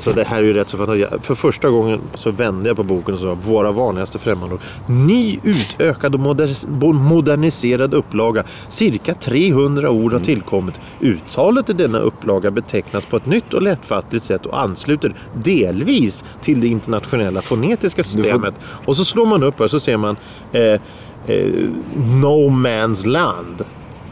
Så det här är ju rätt så fantastiskt. För första gången så vände jag på boken och sa våra vanligaste främmande ord. Ny utökad och moder- moderniserad upplaga. Cirka 300 ord har tillkommit. Uttalet i denna upplaga betecknas på ett nytt och lättfattligt sätt och ansluter delvis till det internationella fonetiska systemet. Och så slår man upp och så ser man eh, eh, No Man's Land.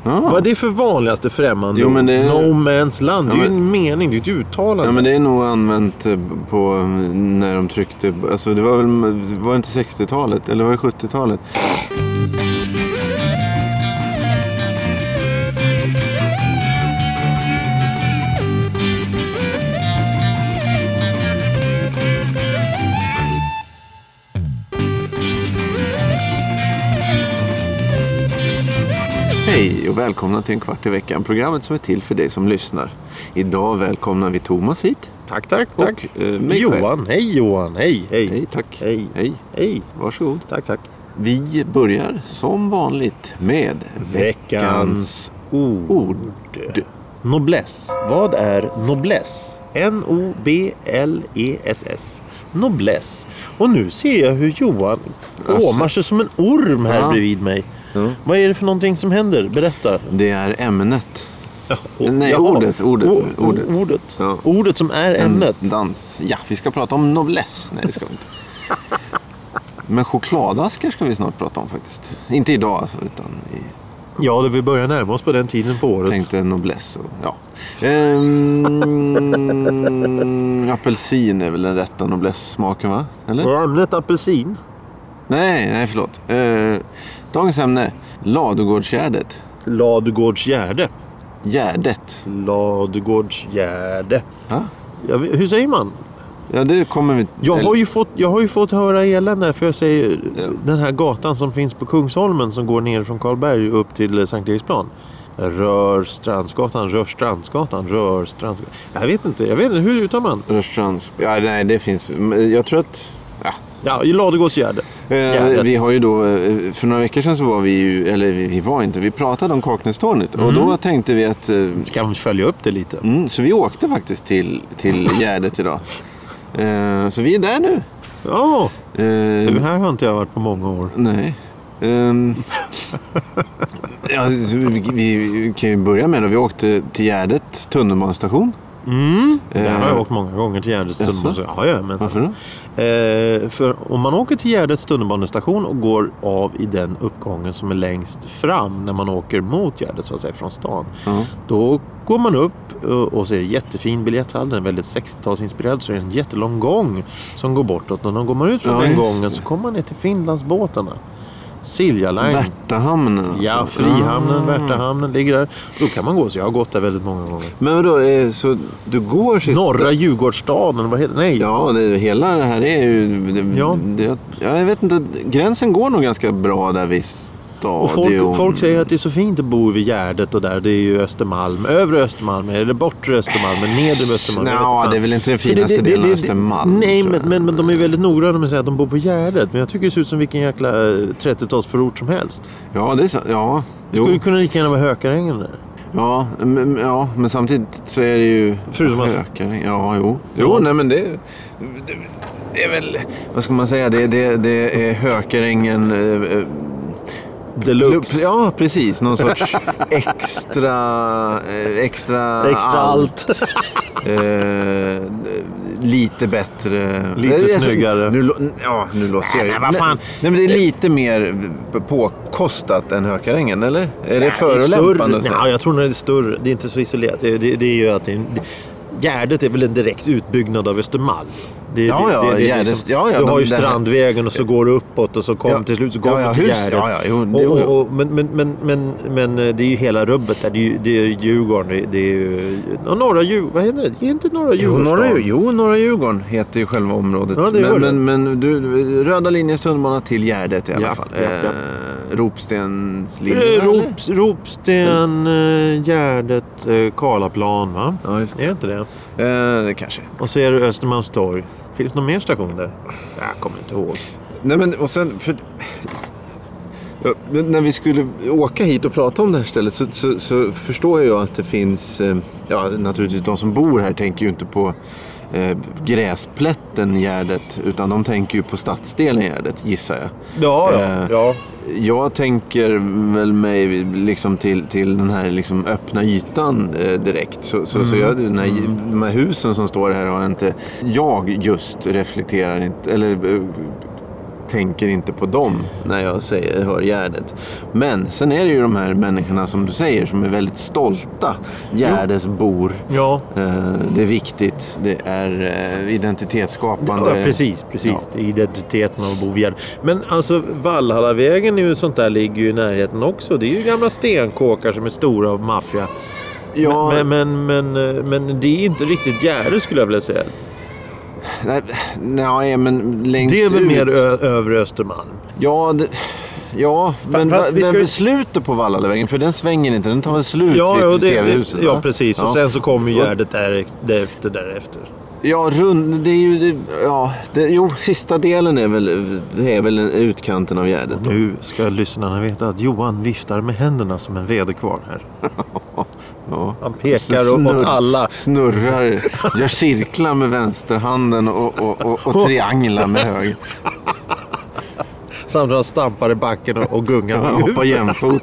Vad är det för vanligaste främmande Jo, men det är-? No Man's Land. Det är Ja, ju men- en mening, det är ett uttalande. Ja men det är nog använt eh, på när de tryckte, alltså det var väl, var det inte 60-talet eller var det 70-talet? Hej och välkomna till en kvart i veckan. Programmet som är till för dig som lyssnar. Idag välkomnar vi Thomas hit. Tack, tack, tack. Och, eh, mig själv. Johan, hej Johan, hej, hej. Hej, tack. Hej. Hej. Hej. Varsågod. Tack, tack. Vi börjar som vanligt med Veckans ord. ord. Noblesse. Vad är? N-O-B-L-E-S-S. E Noblesse. Och nu ser jag hur Johan Alltså. åmar sig som en orm här Ja. bredvid mig. Ja. Vad är det för någonting som händer? Berätta. Det är ämnet. och- Nej, jaha. ordet, ordet, O- ordet. ordet. Ja. Ordet som är ämnet. En dans. Ja, vi ska prata om noblesse. Nej, det ska vi inte. Men chokladaskar ska vi snart prata om faktiskt. Inte idag alltså, utan i Ja, det vi börjar närma oss på den tiden på året. tänkte noblesse. Och, ja. Ehm, apelsin är väl den rätta noblesse-smaken va? Eller? Ämnet apelsin. Nej, nej förlåt. Eh, dagens ämne. Ladugårdsgärdet. Ladugårdsgärde. Gärdet. Ladugårdsgärde. Ja? Hur säger man? ja, det kommer vi Jag har, ju fått, jag har ju fått höra elände för jag säger den här gatan som finns på Kungsholmen som går ner från Karlberg upp till eh, Sankt Eriksplan. Rör Strandsgatan, Rör Strandsgatan, Rör Strandsgatan. Jag vet inte, jag vet inte, hur uttalar man? Rörstrands... Ja, nej, det finns. Men Jag tror att... Ja. Ja, i Ladugårdsgärde. Eh, Gärdet. vi har ju då, eh, för några veckor sedan så var vi ju, eller vi var inte, vi pratade om Kaknästornet och då tänkte vi att, eh, vi följa upp det lite? mm, så vi åkte faktiskt till, till Gärdet idag. Eh, så vi är där nu. Ja, Eh, det här har inte jag varit på många år. Nej. Ehm, ja, vi, vi kan ju börja med då. Vi åkte till Gärdet tunnelbanestation. Mm. Det har jag Eh, åkt många gånger till Gärdets tunnelbanestation. Ja, ja, men Varför då? Eh, för om man åker till Gärdets tunnelbanestation och går av i den uppgången som är längst fram när man åker mot Gärdet så att säga från stan. Ja. Då går man upp eh, och ser jättefin biljetthall. Den är väldigt 60-talsinspirerad. Så är det en jättelång gång som går bortåt. Och när går man ut från Ja, den gången det. så kommer man ner till Finlandsbåtarna. Silja Line. Värtahamnen alltså. Ja, Frihamnen, Ah. Värtahamnen ligger där. Då kan man gå. Så jag har gått där väldigt många gånger. Men vadå, eh, så du går sista... Norra Djurgårdsstaden, vad heter? Nej, Ja, det, hela det här är ju... Det, Ja. det, ja, jag vet inte, gränsen går nog ganska bra där vid stadion. Och folk, folk säger att det är så fint att bo vid Gärdet och där. Det är ju Östermalm. Övre Östermalm, eller bortre Östermalm, men nedre Östermalm. inte det är väl inte den finaste det- det- delen av Östermalm. Nej, men, men, men de är väldigt noggranna med att säga att de bor på Gärdet. Men jag tycker det ser ut som vilken jäkla eh, 30-talsförort som helst. Ja, det är så. Ja, Det skulle jo. kunna lika gärna vara Hökarängen där. Ja, men, ja, men samtidigt så är det ju... Förutom att- Hökar, Ja, jo. Jo, nej men det, det... Det är väl... Vad ska man säga? Det, det, det är Hökarängen... Deluxe. Ja, precis. Någon sorts extra... eh, Extra, Extra allt. Eh, lite bättre. Lite Nej, alltså, snyggare. Nu, ja, nu låter jag ju... vad fan. Nej, men det är lite mer påkostat än Hökarängen, eller? Är det Det är förolämpande? större. Ja, jag tror nog det är större. Det är inte så isolerat. Det, det, det är ju att det Gärdet är väl en direkt utbyggnad av Östermalm. Det, Ja, det, ja, det, det, är Gärdet- liksom, ja, ja, du har ju Strandvägen och så går du uppåt och så kommer Ja. till slut så Ja, kommer ja, du till. Gärdet. Ja, ja, jo, och, jo, jo. och, och, men, men, men, men, men eh, det är ju hela rubbet där. Det är ju, det är ju Djurgården. Det, är ju... Norra Djurgården. Vad heter det? Det är inte norra Jo Djurgården? norra, Djur- jo, norra Djurgården heter ju själva området. Ja, det men, men, men du, röda linjens tunnelbana till Gärdet i alla Ja, fall. ja, ja. Eh, Ropstenslinjen, Eh? Rops, Ropsten, eh, Gärdet, eh, Karlaplan va? Ja, just Är det inte det? det. Eh, det kanske. Och så är det Östermalmstorg. Finns det någon mer station där? Jag kommer inte ihåg. Nej men och sen för... Ja, När vi skulle åka hit och prata om det här stället så, så, så förstår jag att det finns... Ja naturligtvis de som bor här tänker ju inte på eh, gräsplätten Gärdet. Utan de tänker ju på stadsdelen Gärdet gissar jag. Ja, ja, Eh, ja. Jag tänker väl mig liksom till, till den här liksom öppna ytan eh, direkt. Så, så, så jag, den här, de här husen som står här har inte jag just reflekterar inte, eller eh, tänker inte på dem när jag säger, hör Gärdet. Men sen är det ju de här människorna som du säger som är väldigt stolta Gärdesbor. ja. Eh, det är viktigt. Det är eh, identitetsskapande. Ja, precis, precis. Ja. Identiteten av att bo vid Gärdet. Men alltså Valhallavägen är ju sånt där ligger ju i närheten också. Det är ju gamla stenkåkar som är stora och maffia. Ja, Men, men, men, eh, men det är inte riktigt Gärdet skulle jag vilja säga. Nej, nej, men längst Det är väl ut. mer ö- övre Östermalm. Ja, det, ja men, fast va, vi ska men ju- slutet på Vallallavägen, för den svänger inte, den tar väl slut Ja, vid ja, det, TV-huset? ja va? precis. Och Ja. sen så kommer Och- Gärdet där, därefter, därefter. Ja, rund, det är ju, det, ja, det, jo, sista delen är väl, det är väl utkanten av Gärdet. Nu ska lyssnarna veta att Johan viftar med händerna som en väderkvarn här. Ja. Han pekar Snurr- åt alla. Snurrar, gör cirklar med vänsterhanden och, och, och, och trianglar med höger. Samtidigt han stampar i backen och, och gungar med Hoppa huvudet. jämfot.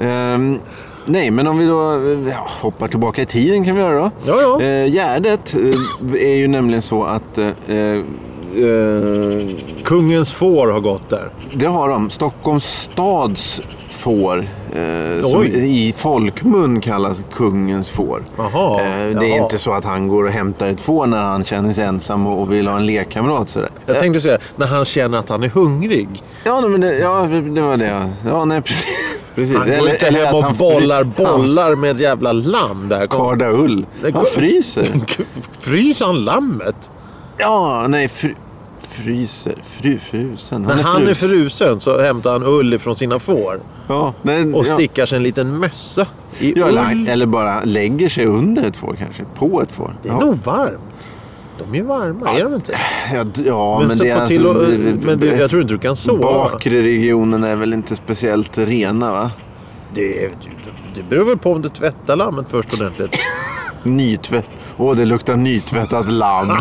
Ehm, nej, men om vi då ja, hoppar tillbaka i tiden kan vi göra då. Ja, ja. Eh, Gärdet eh, är ju nämligen så att eh, Kungens får har gått där. det har de. Stockholms stads får. Eh, som i folkmun kallas kungens får. Jaha, Eh, det är jaha. inte så att han går och hämtar ett får när han känner sig ensam och, vill ha en lekkamrat. Sådär. Jag tänkte säga, när han känner att han är hungrig. Ja, nej, men det, ja, det var det. Ja, nej, precis. precis. Han går inte hem och han fry- bollar Han bollar med ett jävla lamm där. kardar ull. Han fryser. Fryser han lammet? Ja, nej, fry, fryser. Fru, frusen. När han är frus. frusen så hämtar han ull ifrån sina får. Ja, nej, Och ja. stickar sig en liten mössa i Ja, ull. eller, bara lägger sig under ett får kanske. På ett får. Det är ja. nog varmt. De är ju varma, är de inte? Ja, ja Men, men, det är få till alltså, och, men det, jag tror inte du kan sova. Bakre regionen är väl inte speciellt rena va? Det, det beror väl på om du tvättar lammet först ordentligt. Nytvätt. Åh, det luktar nytvättat lamm.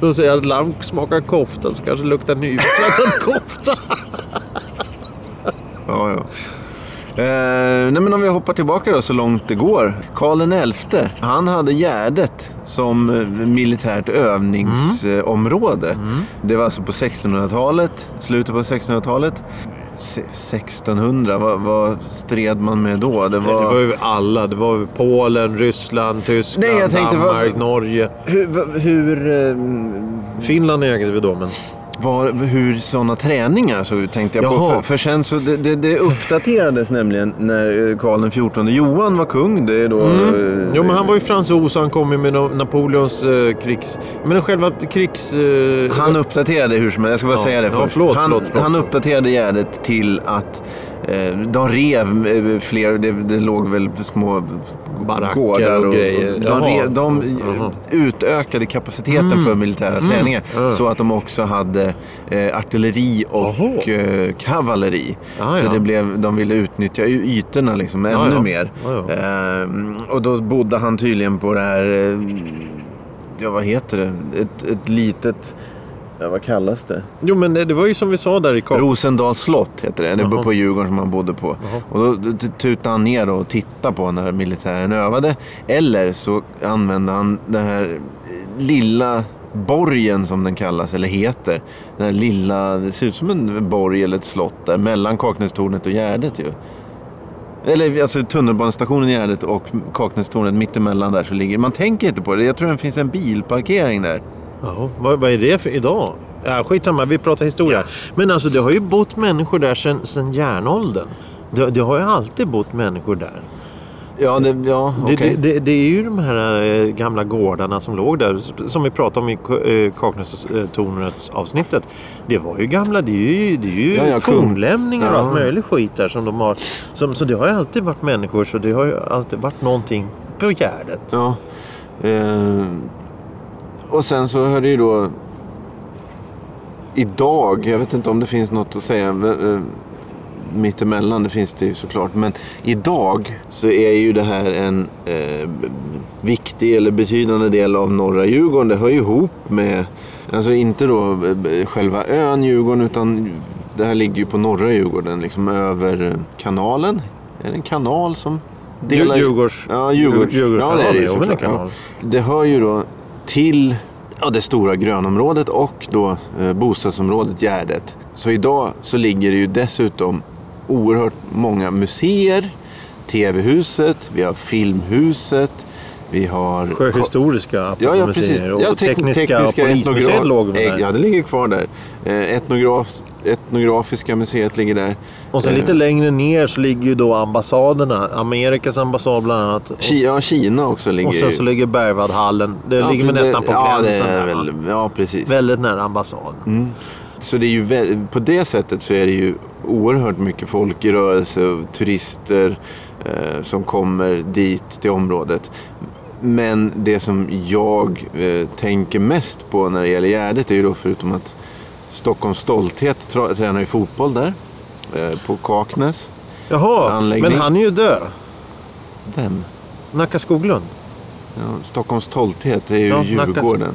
De säger att lamm smakar kofta så kanske det luktar nytvättad kofta. ja, ja. Eh, nej men om vi hoppar tillbaka då så långt det går. Karl XI, han hade Gärdet som eh, militärt övningsområde. Det var alltså på 1600-talet, slutet på 1600-talet. Se- 1600, vad, vad stred man med då? Det Nej, var... det var ju alla. Det var Polen, Ryssland, Tyskland, Nej, tänkte, vad- Danmark, Norge. Hur, hur, eh, Finland ägde vi då, men... var, hur sådana träningar såg ut tänkte jag på. Jaha. För, för sen så det, det, det uppdaterades nämligen när eh, Karl XIV Johan var kung. Det är då... eh, Mm. Jo, men han var ju fransos och han kom ju med Napoleons eh, krigs... Men själva krigs... Eh, Han uppdaterade hur som helst, jag ska bara Ja, säga det ja, förlåt, han, förlåt, förlåt. han uppdaterade Gärdet till att eh, de rev eh, fler, det, det låg väl små Baracker gårdar och grejer. De, Jaha. rev, de Jaha. utökade kapaciteten för militära träningar Mm. så att de också hade eh, artilleri och eh, kavalleri. Ja, så ja. det blev, de ville utnyttja ytorna liksom ännu Ja, ja. mer. Ja, ja. Eh, och då bodde han tydligen på det här, eh, ja vad heter det, ett, ett litet, ja vad kallas det? Jo, men det, det var ju som vi sa där i Kap... Rosendals slott heter det. Det Jaha. var på Djurgården som han bodde på. Och då tutade han ner och tittade på när militären övade. Eller så använde han den här lilla borgen som den kallas, eller heter. Den här lilla, det ser ut som en borg eller ett slott där mellan Kaknästornet och Gärdet ju. Eller alltså tunnelbanestationen i Gärdet och Kaknästornet mittemellan där så ligger Man tänker inte på det. Jag tror det finns en bilparkering där. Ja, vad, vad är det för idag? Ja, skitsamma, vi pratar historia. Men alltså det har ju bott människor där sedan, sedan järnåldern. Det, det har ju alltid bott människor där. Ja, det, ja Det, okej. det, det, det är ju de här eh, gamla gårdarna som låg där. Som vi pratade om i eh, Kaknästornets avsnittet. Det var ju gamla, det är ju, det är ju Ja, ja, fornlämningar och allt möjligt skit där som de har. Som, så det har ju alltid varit människor så det har ju alltid varit någonting på Gärdet. Ja. Eh, och sen så har det ju då idag, jag vet inte om det finns något att säga. eh, mittemellan, det finns det ju såklart. Men idag så är ju det här en eh, viktig eller betydande del av norra Djurgården. Det hör ju ihop med, alltså inte då eh, själva ön Djurgården utan det här ligger ju på norra Djurgården, liksom över kanalen. Är det en kanal som delar... Djurgårds... Ja, Djurgårds. Djurgårds ja, det är det ju såklart. Ja. Det hör ju då till ja, det stora grönområdet och då eh, bostadsområdet Gärdet. Så idag så ligger det ju dessutom oerhört många museer. TV-huset, vi har Filmhuset, vi har... Sjöhistoriska Ja, ja, museer och Ja, tek- tekniska, och polismuseet låg väl Eh, där. Ja, det ligger kvar där. Eh, Etnograf, etnografiska museet ligger där. Och sen Eh, lite längre ner så ligger ju då ambassaderna. Amerikas ambassad bland annat. Och, ja, Kina också ligger och sen så ligger Berwaldhallen. Det Ja, ligger det- nästan på ja, det gränsen. va? väl, Ja, precis. Väldigt nära ambassaden. Mm. Så det är ju på det sättet så är det ju oerhört mycket folk i rörelse och turister eh, som kommer dit till området. Men det som jag eh, tänker mest på när det gäller Gärdet är ju då förutom att Stockholms stolthet tränar ju fotboll där. Eh, på Kaknäs. Jaha, Anläggning. men han är ju död. Vem? Nacka Skoglund. Ja, Stockholms stolthet är ju Ja, Nacka- Djurgården.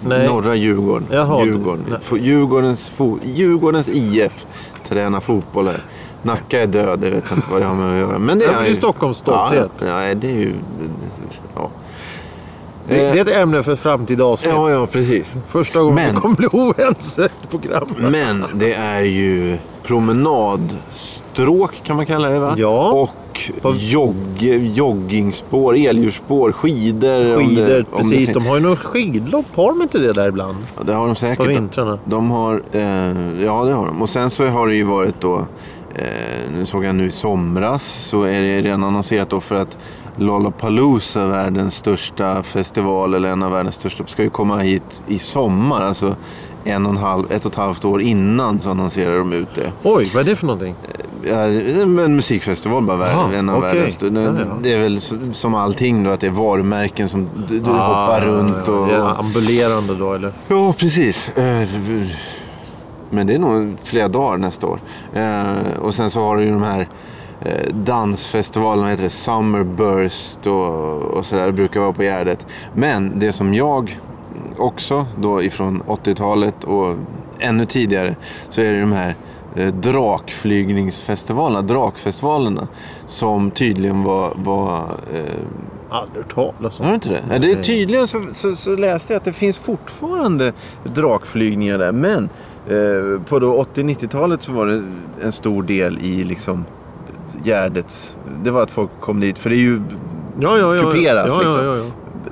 Nej. Norra Djurgården. Jaha, Djurgården. nej. Djurgårdens, fo- Djurgårdens IF tränar fotboll här. Nacka är död, det vet jag inte vad det har med att göra. Men det Ja, är, men det är ju- Stockholms stolthet. Ja, ja, det är ju... Ja. Det, det är Eh, ett ämne för framtida avsnitt. ja, ja, precis. Första gången Men- vi kommer bli oense i programmet. Men det är ju promenadstråk kan man kalla det va? Ja. Och På- jogg, joggingspår, elljusspår, skidor. Skidor, det- det precis. finns- De har ju något skidlopp, har de inte det där ibland? Ja, det har de På säkert. vintrarna. De har, eh, ja det har de. Och sen så har det ju varit då, eh, nu såg jag nu i somras, så är det redan annonserat då för att Lollapalooza, världens största festival, eller en av världens största, ska ju komma hit i sommar. Alltså en och en halv, ett och ett halvt år innan så annonserar de ut det. Oj, vad är det för någonting? Ja, en musikfestival bara, Aha, en av okej. världens största. Ja, ja. Det är väl som- som allting då, att det är varumärken som du, du Ah, hoppar runt och... Ja, ambulerande då eller? Ja, precis. Men det är nog flera dagar nästa år. Eh, Och sen så har du ju de här eh, dansfestivalerna, heter det? Summerburst och, och sådär. Det brukar vara på Gärdet. Men det som jag också då ifrån 80-talet och ännu tidigare så är det de här eh, drakflygningsfestivalerna, drakfestivalerna som tydligen var, var eh, Aldrig hört talas om. har du inte det? Nej. det är tydligen så, så, så läste jag att det finns fortfarande drakflygningar där. Men eh, på då 80-90-talet så var det en stor del i liksom Gärdets... Det var att folk kom dit. För det är ju Ja, ja, ja. kuperat ja, liksom. ja,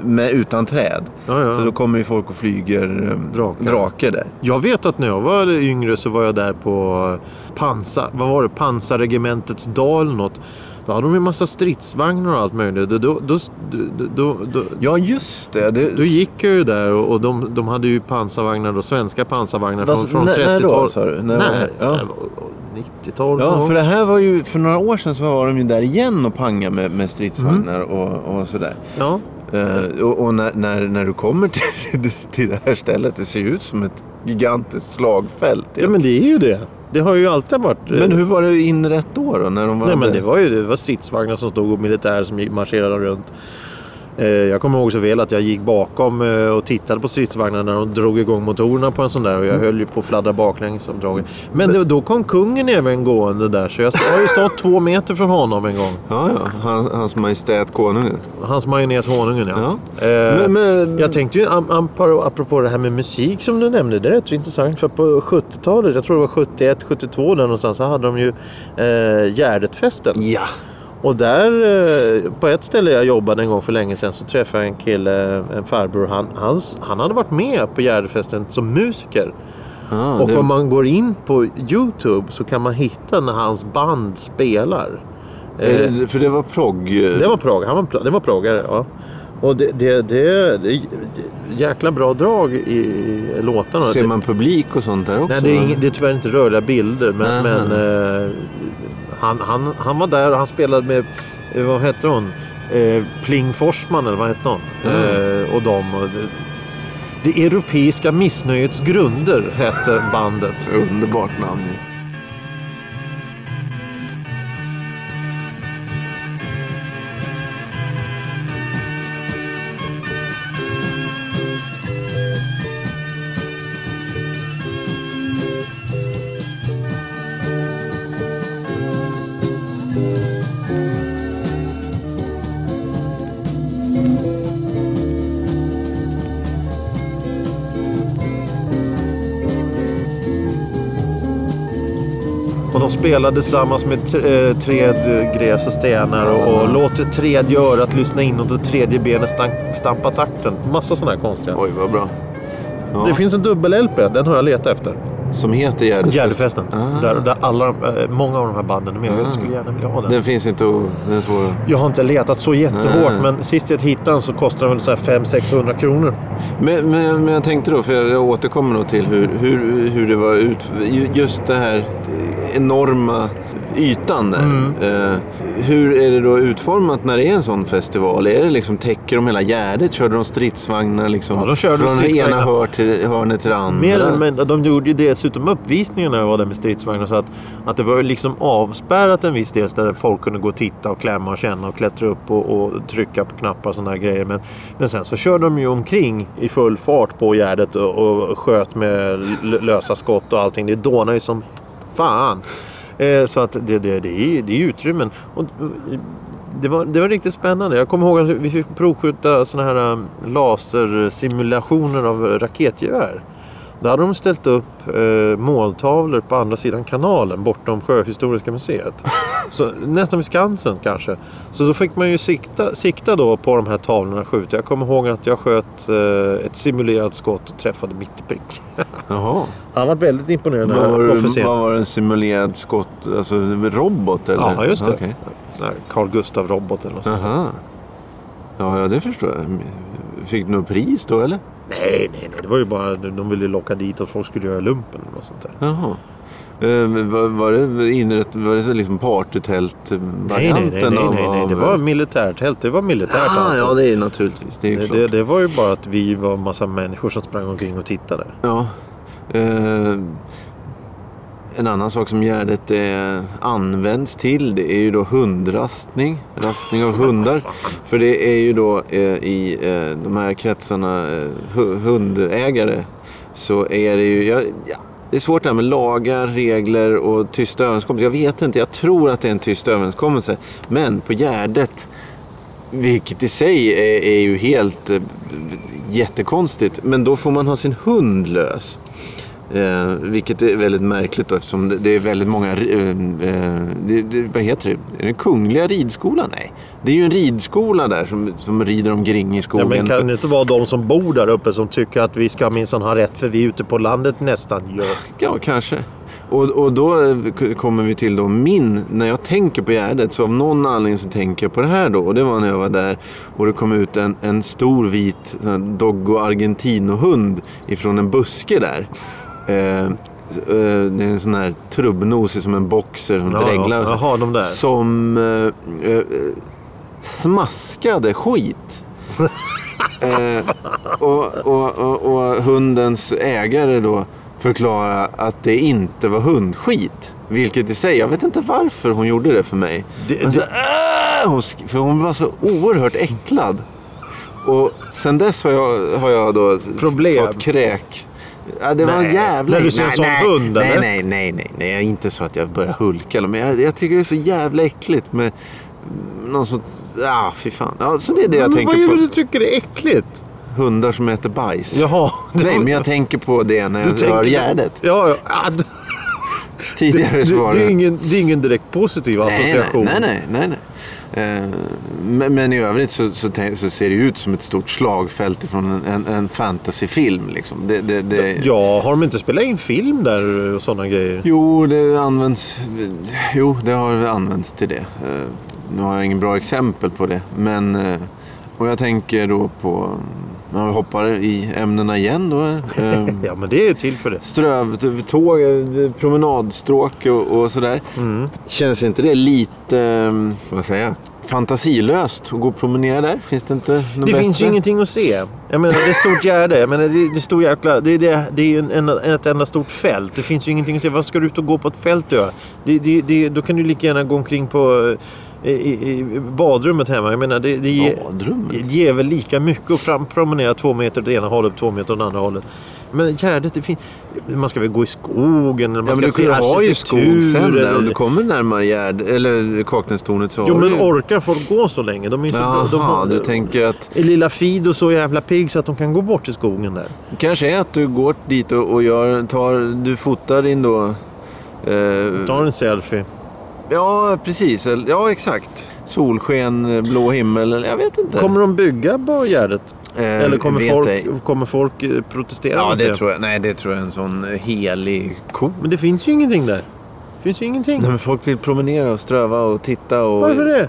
med, utan träd. ja, ja. Så då kommer ju folk och flyger eh, Drakar. drake där. Jag vet att när jag var yngre så var jag där på pansar, vad var det? pansarregementets eller något. Då hade de ju massa stridsvagnar och allt möjligt. Då, då, då, då, då, Ja, just det. det då gick jag ju där och, och de, de hade ju pansarvagnar, då, svenska pansarvagnar från, Vad- från när- när då, 30-talet. sa du? När det? Ja. 90-tal. Ja, för det här var ju, för några år sedan så var de ju där igen och panga med, med stridsvagnar och, och sådär. ja. Eh, och och när, när, när du kommer till, till det här stället, det ser ju ut som ett gigantiskt slagfält. ja, men det är ju det. Det har ju alltid varit... Men hur var det inrätt då? då när de var Nej men där? det var ju det var stridsvagnar som stod och militär som marscherade runt. Eh, Jag kommer ihåg så väl att jag gick bakom eh, och tittade på stridsvagnarna när de drog igång motorerna på en sån där och jag höll ju på att fladdra baklänges som dragen. Men det, då kom kungen även gående där så jag har ju stått två meter från honom en gång. Ja, ja. Han, hans Majestät Konungen. Hans majonnäs honungen ja. Ja. Eh, Men, men, Jag tänkte ju apropå det här med musik som du nämnde. Det är rätt så intressant. För på 70-talet, jag tror det var 71, 72 där någonstans. Så hade de ju eh, Gärdetfesten. Ja. Och där eh, på ett ställe jag jobbade en gång för länge sedan så träffade jag en kille, en farbror. Han, hans, han hade varit med på Gärdefesten som musiker. Ah, och det, om man går in på Youtube så kan man hitta när hans band spelar. Eh, eh, för det var progg. eh, det var prog, han var, det var proggare, ja. Och det, det, det, det är jäkla bra drag i, låtarna. Ser man publik och sånt där också? Nej, det är, va? ing, det är tyvärr inte rörliga bilder. Men, men eh, han, han, han var där och han spelade med, eh, vad hette hon? Eh, Pling Forsman eller vad hette hon? Mm. Eh, och det, det europeiska missnöjets grunder hette bandet. Underbart namn. De spelar tillsammans med tr- eh, träd, gräs och stenar och, och låter tredje örat lyssna inåt och tredje benet stamp, stampa takten. Massa sådana här konstiga. Oj, vad bra. Ja. Det finns en dubbel-LP, den har jag letat efter. Som heter Gärdesfesten? Gärdefesten. Ah. Där, där alla, eh, många av de här banden är med. Jag skulle gärna vilja ha den. Den finns inte och den är svår att- Jag har inte letat så jättehårt Nej. men sist jag hittade den så kostade den väl så här 500-600 kronor. Men, men, men jag tänkte då, för jag, återkommer nog till hur, hur, hur det var ut, ju- just det här enorma ytan där. Mm. Eh, hur är det då utformat när det är en sån festival? Är det liksom, täcker de hela Gärdet? Körde de stridsvagnar liksom Ja, de körde från det ena hör till, hörnet till det andra? Mer mindre, de gjorde ju dessutom uppvisningar när jag var där med stridsvagnar så att, att det var ju liksom avspärrat en viss del där folk kunde gå och titta och klämma och känna och klättra upp och, och trycka på knappar och sådana grejer. Men, men sen så körde de ju omkring i full fart på Gärdet och, och sköt med lösa skott och allting. Det dånade ju som fan. Eh, så att det, det, det, är, det är utrymmen. Och, eh, det var, det var riktigt spännande. Jag kommer ihåg att vi fick provskjuta såna här eh, lasersimulationer av raketgevär. Då hade de ställt upp eh, måltavlor på andra sidan kanalen bortom Sjöhistoriska museet. Så, nästan vid Skansen kanske. Så då fick man ju sikta, sikta då på de här tavlorna och skjuta. Jag kommer ihåg att jag sköt eh, ett simulerat skott och träffade mitt i prick. Jaha. Han var väldigt imponerad Vad var, den här det, officeren. vad var det en simulerad skott? Alltså robot eller? Ja, just det. Okej. Sån här Carl Gustav-robot eller något sånt. Jaha. Ja, ja, det förstår jag. Fick du något pris då eller? Nej, nej, nej. Det var ju bara de ville locka dit att folk skulle göra lumpen eller något sånt där. Jaha. Eh, var, var det inrätt, var det så liksom partytält-varianten Nej, nej, nej, nej, av- nej, nej. Det var militärtält. Det var militärt Ah, allt. ja, det är naturligtvis. Det är det, klart. det, det var ju bara att vi var en massa människor som sprang omkring och tittade. Ja. Eh, en annan sak som Gärdet eh, används till det är ju då hundrastning. Rastning av hundar. För det är ju då eh, i eh, de här kretsarna eh, hu- hundägare så är det ju... Ja, ja, det är svårt det här med lagar, regler och tysta överenskommelser. Jag vet inte, jag tror att det är en tyst överenskommelse. Men på Gärdet vilket i sig är, är ju helt eh, jättekonstigt. Men då får man ha sin hund lös. Eh, vilket är väldigt märkligt då eftersom det, det är väldigt många... Eh, eh, det, det, vad heter det? Är det Kungliga ridskolan? Nej. Det är ju en ridskola där som, som rider omkring i Ja, skogen. men kan det inte vara de som bor där uppe som tycker att vi ska minsann ha rätt för vi är ute på landet nästan gör. Ja, kanske. Och, och då eh, kommer vi till då min, när jag tänker på Gärdet så av någon anledning så tänker jag på det här då. Och det var när jag var där och det kom ut en, en stor vit Doggo Argentino-hund ifrån en buske där. Eh, eh, det är en sån här trubbnosig som en boxer som Ja, ja. dreglar. så. Jaha, de där. Som eh, eh, smaskade skit. eh, och, och, och, och hundens ägare då förklara att det inte var hundskit. Vilket i sig, jag vet inte varför hon gjorde det för mig. Det- Men så, det- "Äh!" för hon var så oerhört äcklad. Och sen dess har jag, har jag då Problem. fått kräk. Ja, det var Nej. jävla... När du ser en nej, sån nej, hund, nej, eller? nej, nej, nej, nej. Jag är inte så att jag börjar hulka. Men jag, jag tycker det är så jävla äckligt med någon sån... Ja, fy fan. Ja, så det är det jag Men tänker vad är på. det du tycker är äckligt? Hundar som äter bajs. Jaha. Nej, men jag tänker på det när jag hör Gärdet. Ja, ja. Ah, Tidigare det, det, det... är ingen, det är ingen direkt positiv association. Nej, nej, nej. nej, nej. Eh, men, men i övrigt så, så, så ser det ut som ett stort slagfält från en, en, en fantasyfilm. Liksom. Det, det, det, Ja, har de inte spelat in film där och sådana grejer? Jo, det används. Jo, det har använts till det. Eh, Nu har jag ingen bra exempel på det. Men, eh, och jag tänker då på, vi hoppar i ämnena igen då. eh, Ja, men det är till för det. Strövtåg, promenadstråk och, och sådär. Mm. Känns inte det lite, eh, vad säger jag, fantasilöst att gå och promenera där? Finns det inte något Det bättre? finns ju ingenting att se. Jag menar, det är stort gärde. Jag menar, det, är stor jäkla... Det är, det, det är en, en, ett enda stort fält. Det finns ju ingenting att se. Vad ska du ut och gå på ett fält och göra? Det, det, det, då kan du lika gärna gå omkring på... I, i, i badrummet hemma. Jag menar, det, det ger, Badrummet? det ger väl lika mycket att fram, promenera två meter åt ena hållet, två meter åt andra hållet. Men Gärdet, det finns... Man ska väl gå i skogen eller man Ja, ska se arkitektur. där. Om eller- du kommer närmare Gärd, eller Kaknästornet så Jo men orkar folk gå så länge? De är så, Jaha, de har, du tänker att Är lilla Fido så jävla pigg så att de kan gå bort till skogen där? kanske är att du går dit och, och gör, tar, du fotar din då Eh, Ta en selfie. Ja, precis. Ja, exakt. Solsken, eh, blå himmel. Jag vet inte. Kommer de bygga på Gärdet? Eh, Eller kommer folk, ej. kommer folk eh, protestera Ja, det tror jag. Nej, det tror jag är en sån eh, helig ko. Men det finns ju ingenting där. Det finns ju ingenting. Nej, men folk vill promenera och ströva och titta och... Varför det?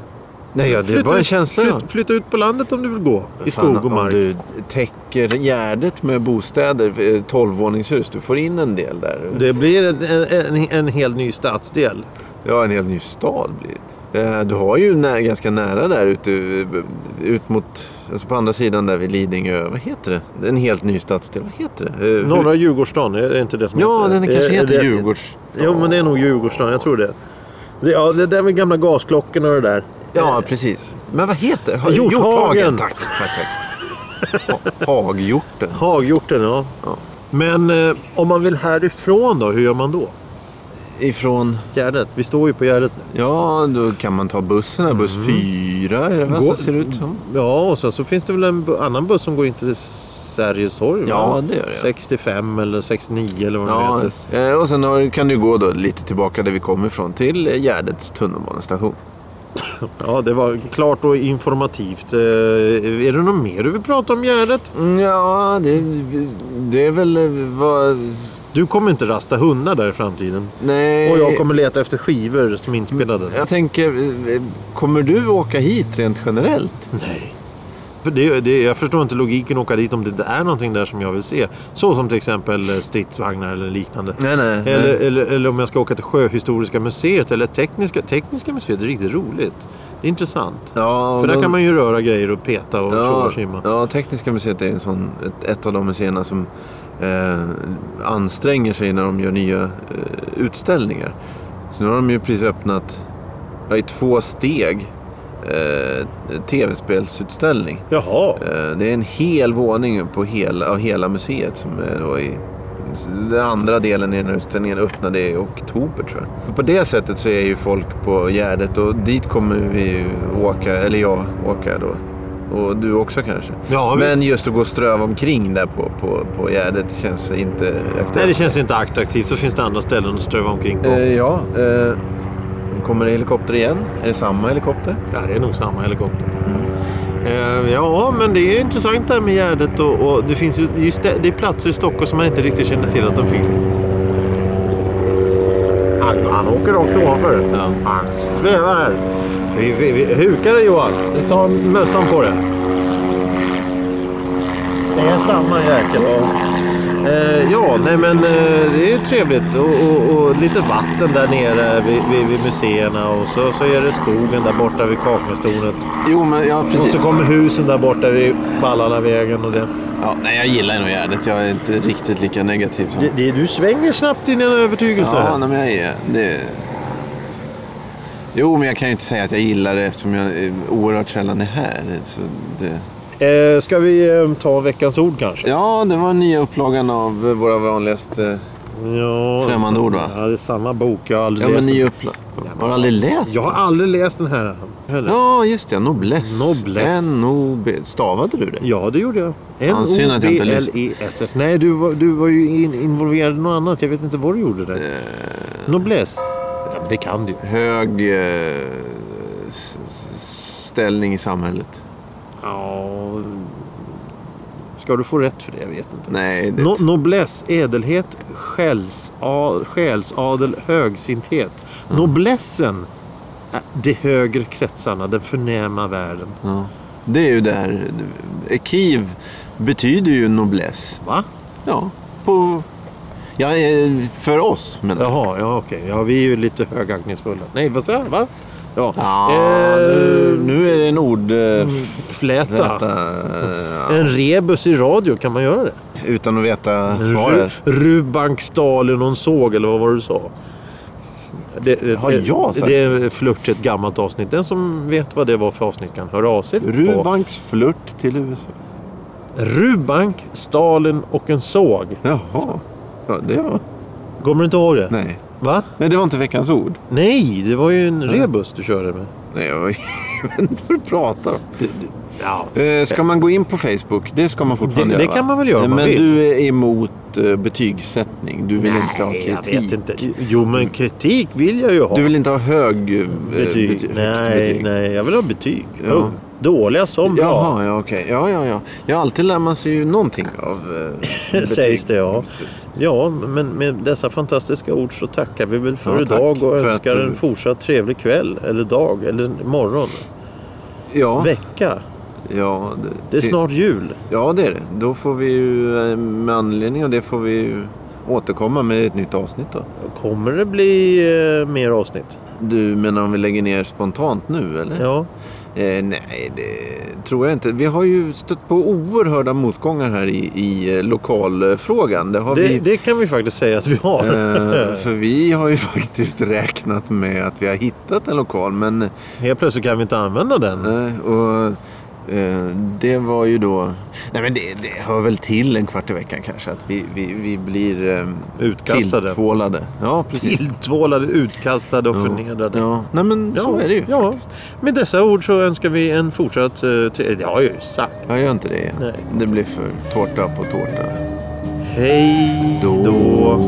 Nej, ja, det är Flytta bara en känsla. Flyt, flytta ut på landet om du vill gå. I Fan, skog och Om mark. du täcker Gärdet med bostäder, 12-våningshus, du får in en del där. Det blir en, en, en, en helt ny stadsdel. Ja, en helt ny stad blir det. Eh, Du har ju nä- ganska nära där ute, eh, ut mot, alltså på andra sidan där vid Lidingö. Vad heter det? En helt ny stadsdel. Vad heter det? Eh, hur- Norra Djurgårdsstaden, är det inte det som Ja, heter? den kanske Är- heter är det- Djurgårds... Jo, men det är nog Djurgårdsstaden. Jag tror det. det ja, det där med gamla gasklockorna och det där. Ja, precis. Men vad heter det? Hjorthagen. Tack, tack, tack. Ha- Haghjorten. Haghjorten, ja. Ja. Men eh, om man vill härifrån då, hur gör man då? Ifrån... Gärdet. Vi står ju på Gärdet nu. Ja, då kan man ta bussen. här, Buss fyra är det vad Gå- det ser ut som. Ja, och sen så finns det väl en annan buss som går in till Sergels torg? Ja, va? det gör det. 65 eller 69 eller vad det Ja, heter. eh, och sen kan du gå då lite tillbaka där vi kommer ifrån till eh, Gärdets tunnelbanestation. Ja, det var klart och informativt. Eh, är det något mer du vill prata om Gärdet? Mm, Ja, det, det är väl vad... Du kommer inte rasta hundar där i framtiden. Nej. Och jag kommer leta efter skivor som är inspelade. Jag tänker, eh, kommer du åka hit rent generellt? Nej. Det, det, jag förstår inte logiken att åka dit om det inte är någonting där som jag vill se. Så som till exempel eh, stridsvagnar eller liknande. Nej, nej. Eller, eller, eller om jag ska åka till Sjöhistoriska museet eller Tekniska, tekniska museet. Det är riktigt roligt. Det är intressant. Ja, För där de- kan man ju röra grejer och peta och tjoa Ja, och simma. ja, Tekniska museet är en sån, ett, ett av de museerna som eh, anstränger sig när de gör nya eh, utställningar. Så nu har de ju precis öppnat ja, i två steg eh, tv-spelsutställning. Jaha. Eh, det är en hel våning på hela, av hela museet som är då i den andra delen i den här utställningen öppnade i oktober tror jag. På det sättet så är ju folk på Gärdet och dit kommer vi åka, eller jag åka då. Och du också kanske. Ja, Men visst. just att gå och ströva omkring där på, på, på Gärdet känns inte aktuellt. Nej, det känns inte attraktivt. Då finns det andra ställen att ströva omkring på. Eh, ja, eh, kommer det helikopter igen? Är det samma helikopter? Ja, det är nog samma helikopter. Eh, ja, men det är intressant det här med Gärdet och, och det finns ju just det, det är platser i Stockholm som man inte riktigt känner till att de finns. Han, han åker rakt ovanför. Ja. Han svävar här. Vi, vi, vi, hukar dig Johan. Du tar mössan på dig. Det är samma jäkel. Eh, ja, nej men eh, det är trevligt. Och, och, och lite vatten där nere vid, vid, vid museerna. Och så, så är det skogen där borta vid Kaknästornet. Jo, men ja, Och precis. så kommer husen där borta vid Ballalavägen och det. ja, nej, jag gillar nog Gärdet. Jag är inte riktigt lika negativ som... det, det du svänger snabbt i dina övertygelser. Ja, nej, men jag är det. Jo, men jag kan ju inte säga att jag gillar det eftersom jag är oerhört sällan är här. Så det... Eh, ska vi eh, ta veckans ord kanske? Ja, det var nya upplagan av eh, våra vanligaste... Ja, Främmande ord, va? Ja, det är samma bok. Jag har aldrig Ja, men läst ny den. upplaga. Har du aldrig läst Jag har aldrig läst den här heller. Ja, just det. Noblesse. Noblesse. N-O-B... Stavade du det? Ja, det gjorde jag. N-O-B-L-E-S-S. Nej, du var, du var ju in, involverad i något annat. Jag vet inte vad du gjorde där. Eh, men det kan du hög eh, ställning i samhället. Ja, ska du få rätt för det? Jag vet inte. Nej, det... No, noblesse, ädelhet, själsa, själsadel, högsinthet. Noblessen, är de högre kretsarna, den förnäma världen. Ja. Det är ju där. Ekiv betyder ju noblesse. Va? Ja, på... Ja, eh, för oss jag. Jaha, ja okej. Ja, vi är ju lite högaktningsfulla. Nej, vad säger jag? Va? Ja. Ja, Eh, nu, nu är det en ord... Eh, eh, En rebus i radio, kan man göra det? utan att veta svaret. Ru- Rubank, Stalin och en såg, eller vad var det du sa? Det, det, Har jag sagt det är flört ett gammalt avsnitt. Den som vet vad det var för avsnitt kan höra av sig på Rubanks flört till USA. Rubank, Stalin och en såg. Jaha. Ja, det var... Kommer du inte ihåg det? Nej. Va? Nej, det var inte veckans ord. Nej, det var ju en rebus du körde med. Nej, jag, vet inte vad du pratar om. Ja. Eh, ska man gå in på Facebook? Det ska man fortfarande Det- det göra. kan man väl göra om man Men vill. du är emot eh, betygssättning. Du vill inte ha Nej, kritik. jag vet inte. Jo, men kritik vill jag ju ha. Du vill inte ha hög eh, betyg? bety- högt nej, betyg. nej, jag vill ha betyg. Ja. Punkt. Dåliga som bra. Jaha, ja okej. Ja, ja, ja. Ja, alltid lär man sig ju någonting av betyg. Sägs det ja. Ja, men med dessa fantastiska ord så tackar vi väl för Ja, idag och önskar du- en fortsatt trevlig kväll eller dag eller morgon. Ja, Vecka. Ja, Det är snart jul. Ja, det är det. Då får vi ju eh, med anledning av det får vi ju återkomma med ett nytt avsnitt då. Kommer det bli eh, mer avsnitt? Du menar om vi lägger ner spontant nu eller? Ja. Eh, nej, det tror jag inte. Vi har ju stött på oerhörda motgångar här i, i eh, lokalfrågan. Det Det, vi. det kan vi faktiskt säga att vi har. Eh, för vi har ju faktiskt räknat med att vi har hittat en lokal. Men Helt plötsligt kan vi inte använda den. eh, och, det var ju då... Nej men det, det hör väl till en kvart i veckan kanske. Att vi, vi, vi blir eh, Utkastade. tilltvålade. Ja, precis. Tilltvålade, utkastade och Ja. förnedrade. Ja, nej men så är det ju ja. faktiskt. Med dessa ord så önskar vi en fortsatt... eh, tre- Det har jag ju sagt. Jag gör inte det igen. Nej. Det blir för tårta på tårta. Hej då.